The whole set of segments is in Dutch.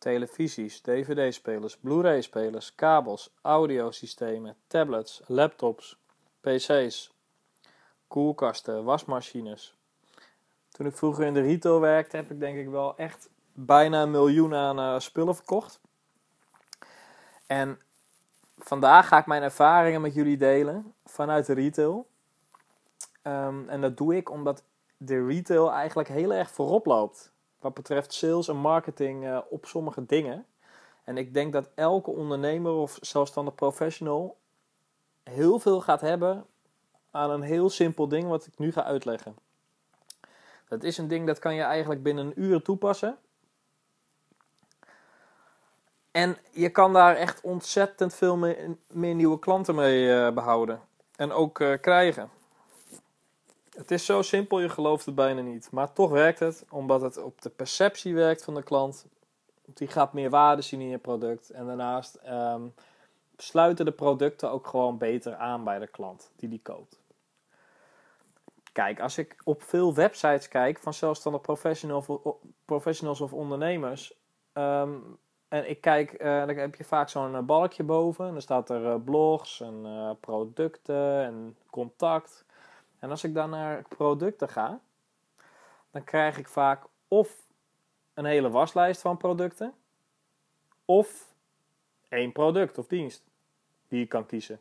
televisies, dvd-spelers, blu-ray-spelers, kabels, audiosystemen, tablets, laptops, pc's, koelkasten, wasmachines. Toen ik vroeger in de retail werkte, heb ik denk ik wel echt bijna een miljoen aan uh, spullen verkocht. En vandaag ga ik mijn ervaringen met jullie delen vanuit de retail. Um, en dat doe ik omdat de retail eigenlijk heel erg voorop loopt. Wat betreft sales en marketing uh, op sommige dingen. En ik denk dat elke ondernemer of zelfstandig professional heel veel gaat hebben aan een heel simpel ding wat ik nu ga uitleggen. Dat is een ding dat kan je eigenlijk binnen een uur toepassen. En je kan daar echt ontzettend veel meer, meer nieuwe klanten mee uh, behouden. En ook uh, krijgen. Het is zo simpel, je gelooft het bijna niet. Maar toch werkt het, omdat het op de perceptie werkt van de klant. Die gaat meer waarde zien in je product. En daarnaast um, sluiten de producten ook gewoon beter aan bij de klant die die koopt. Kijk, als ik op veel websites kijk van zelfstandig professionals of ondernemers. Um, en ik kijk, uh, dan heb je vaak zo'n uh, balkje boven. En dan staat er uh, blogs en producten en contact. En als ik dan naar producten ga, dan krijg ik vaak of een hele waslijst van producten. Of één product of dienst die je kan kiezen.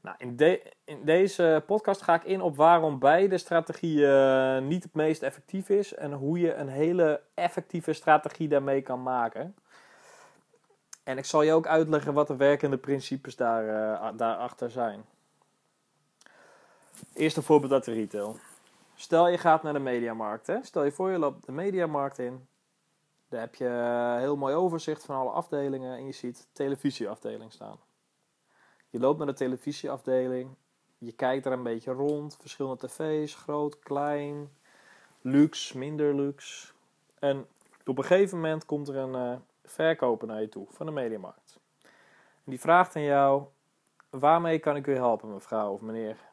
Nou, in, de, in, deze podcast ga ik in op waarom beide strategieën niet het meest effectief is en hoe je een hele effectieve strategie daarmee kan maken. En ik zal je ook uitleggen wat de werkende principes daar, uh, daarachter zijn. Eerst een voorbeeld uit de retail. Stel je gaat naar de mediamarkt. Hè? Stel je voor je loopt de mediamarkt in. Daar heb je een heel mooi overzicht van alle afdelingen en je ziet televisieafdeling staan. Je loopt naar de televisieafdeling. Je kijkt er een beetje rond. Verschillende tv's, groot, klein, luxe, minder luxe. En op een gegeven moment komt er een uh, verkoper naar je toe van de mediamarkt. Die vraagt aan jou: Waarmee kan ik u helpen, mevrouw of meneer?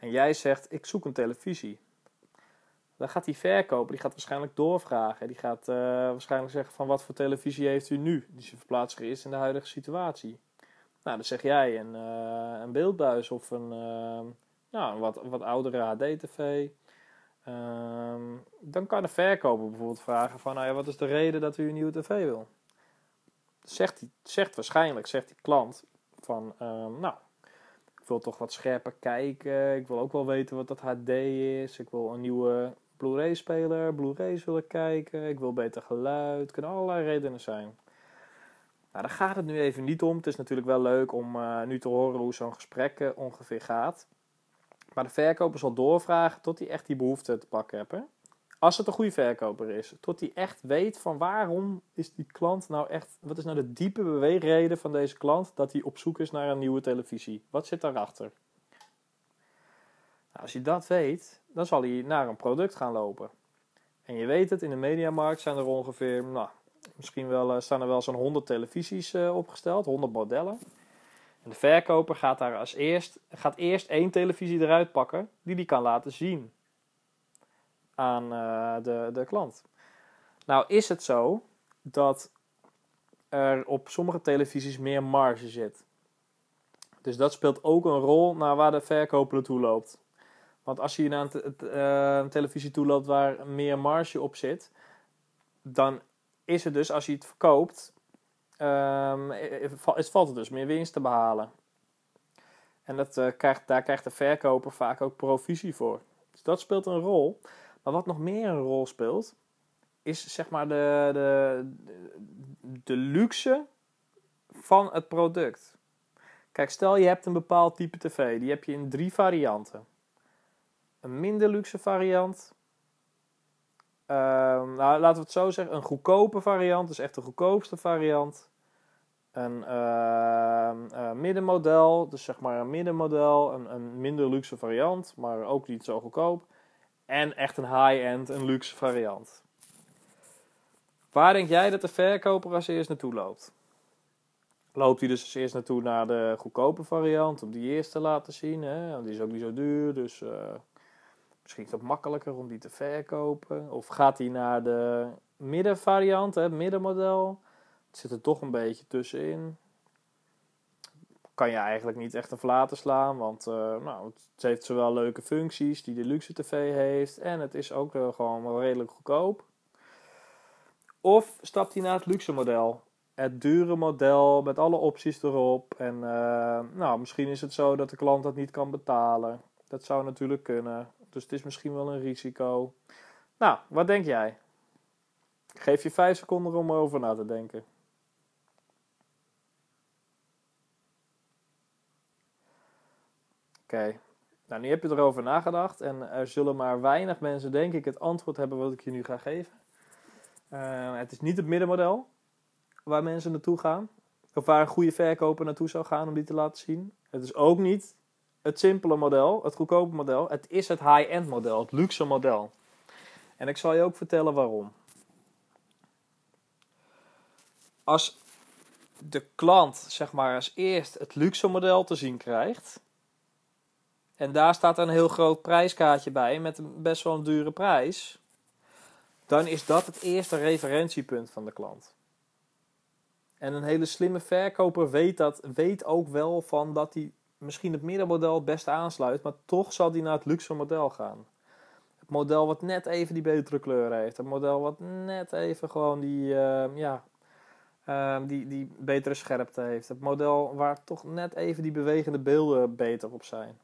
En jij zegt: Ik zoek een televisie. Dan gaat die verkoper, die gaat waarschijnlijk doorvragen. Die gaat uh, waarschijnlijk zeggen van wat voor televisie heeft u nu? Die zich verplaatst is in de huidige situatie. Nou, dan zeg jij een, uh, een beeldbuis of een, uh, wat, wat oudere HD-tv. Ehm, dan kan de verkoper bijvoorbeeld vragen van, nou ja, wat is de reden dat u een nieuwe tv wil? Zegt, die, zegt waarschijnlijk, zegt die klant van, ehm, nou, wil toch wat scherper kijken. Ik wil ook wel weten wat dat HD is. Ik wil een nieuwe Blu-ray speler, Blu-rays willen kijken. Ik wil beter geluid. Het kunnen allerlei redenen zijn. Nou, daar gaat het nu even niet om. Het is natuurlijk wel leuk om uh, nu te horen hoe zo'n gesprek uh, ongeveer gaat. Maar de verkoper zal doorvragen tot hij echt die behoefte te pakken heeft. Als het een goede verkoper is. Tot hij echt weet van waarom is die klant nou echt... Wat is nou de diepe beweegreden van deze klant dat hij op zoek is naar een nieuwe televisie? Wat zit daarachter? Nou, als je dat weet, dan zal hij naar een product gaan lopen. En je weet het, in de mediamarkt zijn er ongeveer... Nou, Misschien wel, uh, staan er wel zo'n 100 televisies uh, opgesteld, 100 modellen. En de verkoper gaat daar als eerst, gaat eerst één televisie eruit pakken die die kan laten zien aan uh, de, de klant. Nou is het zo dat er op sommige televisies meer marge zit. Dus dat speelt ook een rol naar waar de verkoper naartoe loopt. Want als je naar een, een televisie toe loopt waar meer marge op zit, dan is het dus als je het verkoopt, um, het valt er dus meer winst te behalen. En dat, uh, krijgt, daar krijgt de verkoper vaak ook provisie voor. Dus dat speelt een rol. Maar wat nog meer een rol speelt, is zeg maar de, de, de luxe van het product. Kijk, stel je hebt een bepaald type tv, die heb je in drie varianten. Een minder luxe variant, Ehm, nou, laten we het zo zeggen. Een goedkope variant, dus echt de goedkoopste variant. Een uh, middenmodel, dus zeg maar een middenmodel. Een, een minder luxe variant, maar ook niet zo goedkoop. En echt een high-end, een luxe variant. Waar denk jij dat de verkoper als eerst naartoe loopt? Loopt hij dus als eerst naartoe naar de goedkope variant om die eerst te laten zien? Hè? Die is ook niet zo duur, dus uh, Misschien is het makkelijker om die te verkopen. Of gaat hij naar de middenvariant, het middenmodel. Het zit er toch een beetje tussenin. Kan je eigenlijk niet echt een verlaten slaan, want uh, nou, het heeft zowel leuke functies die de luxe tv heeft. En het is ook gewoon wel redelijk goedkoop. Of stapt hij naar het luxe model het dure model met alle opties erop. En uh, nou, misschien is het zo dat de klant dat niet kan betalen. Dat zou natuurlijk kunnen. Dus het is misschien wel een risico. Nou, wat denk jij? Geef je vijf seconden om erover na te denken. Oké, nou nu heb je erover nagedacht en er zullen maar weinig mensen denk ik het antwoord hebben wat ik je nu ga geven. Uh, het is niet het middenmodel waar mensen naartoe gaan. Of waar een goede verkoper naartoe zou gaan om die te laten zien. Het is ook niet het simpele model, het goedkope model. Het is het high-end model, het luxe model. En ik zal je ook vertellen waarom. Als de klant, zeg maar, als eerst het luxe model te zien krijgt. En daar staat een heel groot prijskaartje bij met een best wel een dure prijs. Dan is dat het eerste referentiepunt van de klant. En een hele slimme verkoper weet, dat, weet ook wel van dat hij misschien het middenmodel het beste aansluit, maar toch zal hij naar het luxe model gaan. Het model wat net even die betere kleur heeft. Het model wat net even gewoon die, uh, ja, uh, die, die betere scherpte heeft. Het model waar toch net even die bewegende beelden beter op zijn.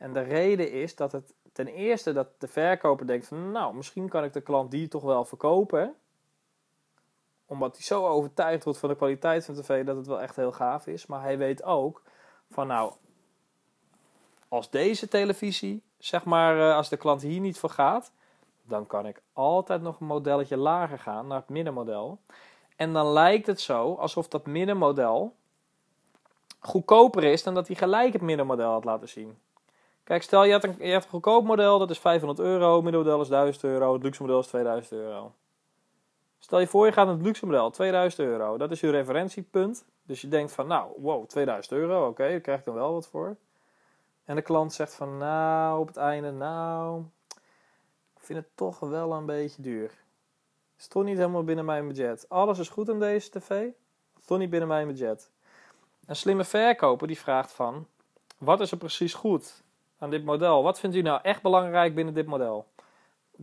En de reden is dat het ten eerste dat de verkoper denkt van nou, misschien kan ik de klant die toch wel verkopen omdat hij zo overtuigd wordt van de kwaliteit van tv dat het wel echt heel gaaf is. Maar hij weet ook van nou, als deze televisie, zeg maar, eh, als de klant hier niet voor gaat, dan kan ik altijd nog een modelletje lager gaan naar het middenmodel. En dan lijkt het zo alsof dat middenmodel goedkoper is dan dat hij gelijk het middenmodel had laten zien. Kijk, stel je hebt een, je hebt een goedkoop model, dat is 500 euro, middenmodel is 1000 euro, het luxe model is 2000 euro. Stel je voor, je gaat naar het luxe model, 2000 euro. Dat is je referentiepunt. Dus je denkt van, nou, wow, 2000 euro, oké, okay, daar krijg ik dan wel wat voor. En de klant zegt van, nou, op het einde, nou, ik vind het toch wel een beetje duur. Is toch niet helemaal binnen mijn budget. Alles is goed aan deze tv, toch niet binnen mijn budget. Een slimme verkoper die vraagt van, wat is er precies goed aan dit model? Wat vindt u nou echt belangrijk binnen dit model?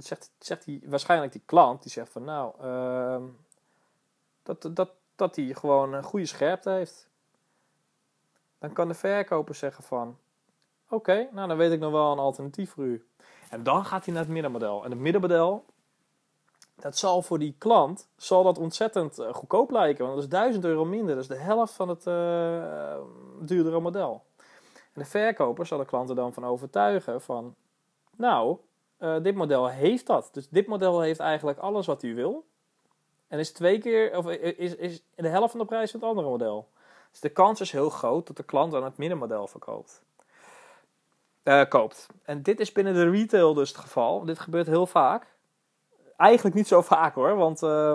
zegt, zegt hij waarschijnlijk die klant, die zegt van nou, uh, dat, dat, dat hij gewoon een goede scherpte heeft. Dan kan de verkoper zeggen van, oké, nou dan weet ik nog wel een alternatief voor u. En dan gaat hij naar het middenmodel. En het middenmodel, dat zal voor die klant, zal dat ontzettend uh, goedkoop lijken. Want dat is 1000 euro minder, dat is de helft van het uh, duurdere model. En de verkoper zal de klanten dan van overtuigen van, nou, uh, dit model heeft dat. Dus dit model heeft eigenlijk alles wat u wil. En is twee keer, of is, is de helft van de prijs van het andere model. Dus de kans is heel groot dat de klant dan het middenmodel verkoopt. Uh, koopt. En dit is binnen de retail dus het geval. Dit gebeurt heel vaak. Eigenlijk niet zo vaak hoor, want uh,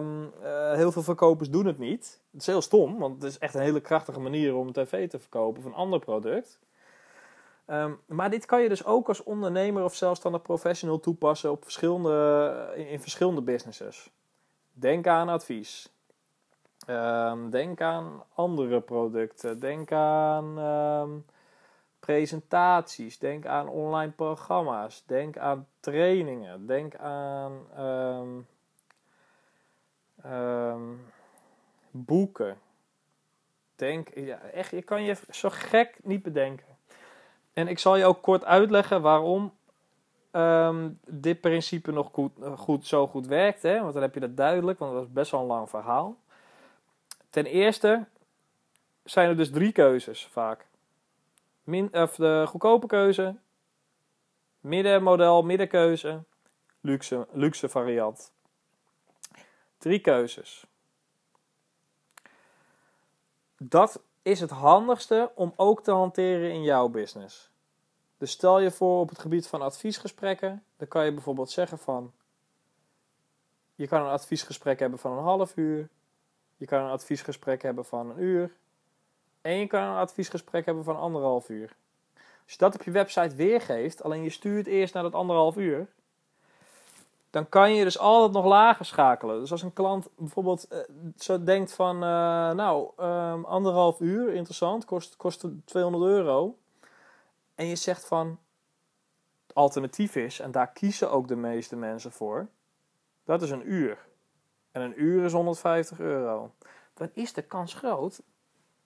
heel veel verkopers doen het niet. Het is heel stom, want het is echt een hele krachtige manier om een tv te verkopen of een ander product. Um, maar dit kan je dus ook als ondernemer of zelfstandig professional toepassen op verschillende, in, in verschillende businesses. Denk aan advies. Um, denk aan andere producten. Denk aan um, presentaties. Denk aan online programma's. Denk aan trainingen. Denk aan boeken. Denk, ja, echt, je kan je zo gek niet bedenken. En ik zal je ook kort uitleggen waarom um, dit principe nog goed, goed, zo goed werkt. Hè? Want dan heb je dat duidelijk, want dat is best wel een lang verhaal. Ten eerste zijn er dus drie keuzes vaak. Min, of de goedkope keuze, middenmodel, middenkeuze, luxe, luxe variant. Drie keuzes. Dat is het handigste om ook te hanteren in jouw business. Dus stel je voor op het gebied van adviesgesprekken, dan kan je bijvoorbeeld zeggen van je kan een adviesgesprek hebben van een half uur, je kan een adviesgesprek hebben van een uur en je kan een adviesgesprek hebben van anderhalf uur. Als je dat op je website weergeeft, alleen je stuurt eerst naar dat anderhalf uur, dan kan je dus altijd nog lager schakelen. Dus als een klant bijvoorbeeld uh, zo denkt van, uh, nou, um, anderhalf uur, interessant, kost, kost 200 euro. En je zegt van, het alternatief is, en daar kiezen ook de meeste mensen voor, dat is een uur. En een uur is 150 euro. Dan is de kans groot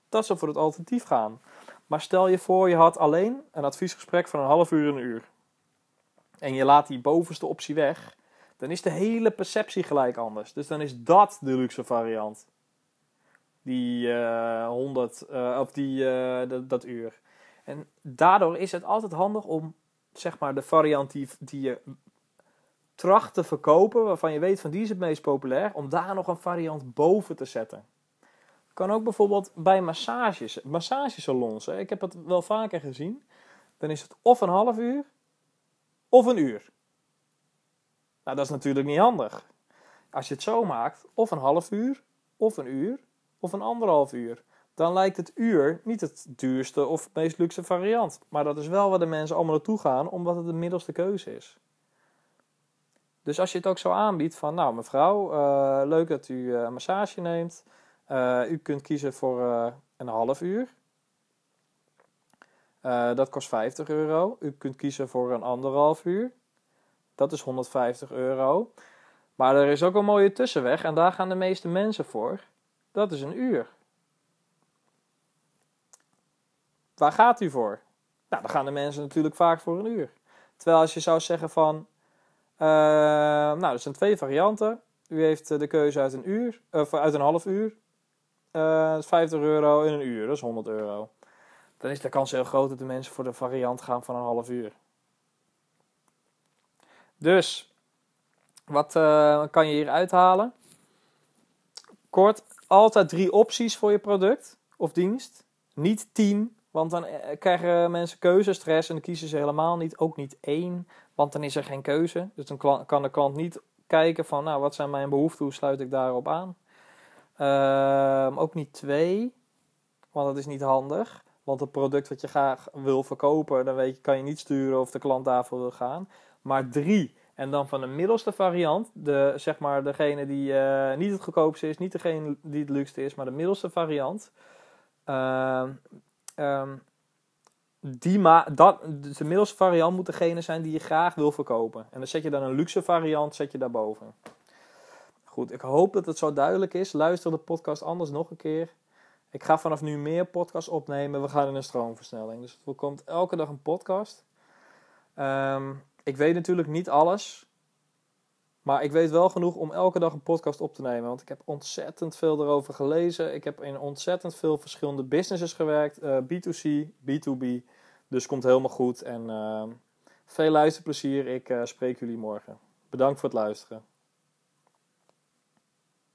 dat ze voor het alternatief gaan. Maar stel je voor, je had alleen een adviesgesprek van een half uur en een uur. En je laat die bovenste optie weg. Dan is de hele perceptie gelijk anders. Dus dan is dat de luxe variant. Die uh, 100, uh, of die, uh, dat, uur. En daardoor is het altijd handig om zeg maar de variant die, je tracht te verkopen, waarvan je weet van die is het meest populair, om daar nog een variant boven te zetten. Kan ook bijvoorbeeld bij massages, massagesalons. Ik heb het wel vaker gezien. Dan is het of een half uur of een uur. Nou, dat is natuurlijk niet handig. Als je het zo maakt, of een half uur, of een uur, of een anderhalf uur. Dan lijkt het uur niet het duurste of meest luxe variant. Maar dat is wel waar de mensen allemaal naartoe gaan, omdat het de middelste keuze is. Dus als je het ook zo aanbiedt van, nou mevrouw, uh, leuk dat u uh, massage neemt. Uh, u kunt kiezen voor een half uur. dat kost 50 euro. U kunt kiezen voor een anderhalf uur. Dat is 150 euro. Maar er is ook een mooie tussenweg en daar gaan de meeste mensen voor. Dat is een uur. Waar gaat u voor? Nou, dan gaan de mensen natuurlijk vaak voor een uur. Terwijl als je zou zeggen van, uh, nou, er zijn twee varianten. U heeft de keuze uit een uur, of uit een half uur. Uh, 50 euro in een uur, dat is 100 euro. Dan is de kans heel groot dat de mensen voor de variant gaan van een half uur. Dus, wat uh, kan je hier uithalen? Kort, altijd drie opties voor je product of dienst. Niet tien, want dan eh, krijgen mensen keuzestress en dan kiezen ze helemaal niet. Ook niet één, want dan is er geen keuze. Dus dan kan de klant niet kijken van, nou, wat zijn mijn behoeften, hoe sluit ik daarop aan. Uh, ook niet twee, want dat is niet handig. Want het product wat je graag wil verkopen, dan weet je, kan je niet sturen of de klant daarvoor wil gaan. Maar drie, en dan van de middelste variant, de, zeg maar degene die uh, niet het goedkoopste is, niet degene die het luxe is, maar de middelste variant. Uh, um, die ma dat, de middelste variant moet degene zijn die je graag wil verkopen. En dan zet je dan een luxe variant zet je daarboven. Goed, ik hoop dat het zo duidelijk is. Luister de podcast anders nog een keer. Ik ga vanaf nu meer podcasts opnemen. We gaan in een stroomversnelling. Dus er komt elke dag een podcast. Um, ik weet natuurlijk niet alles. Maar ik weet wel genoeg om elke dag een podcast op te nemen. Want ik heb ontzettend veel erover gelezen. Ik heb in ontzettend veel verschillende businesses gewerkt. Uh, B2C, B2B. Dus komt helemaal goed. En uh, veel luisterplezier. Ik uh, spreek jullie morgen. Bedankt voor het luisteren.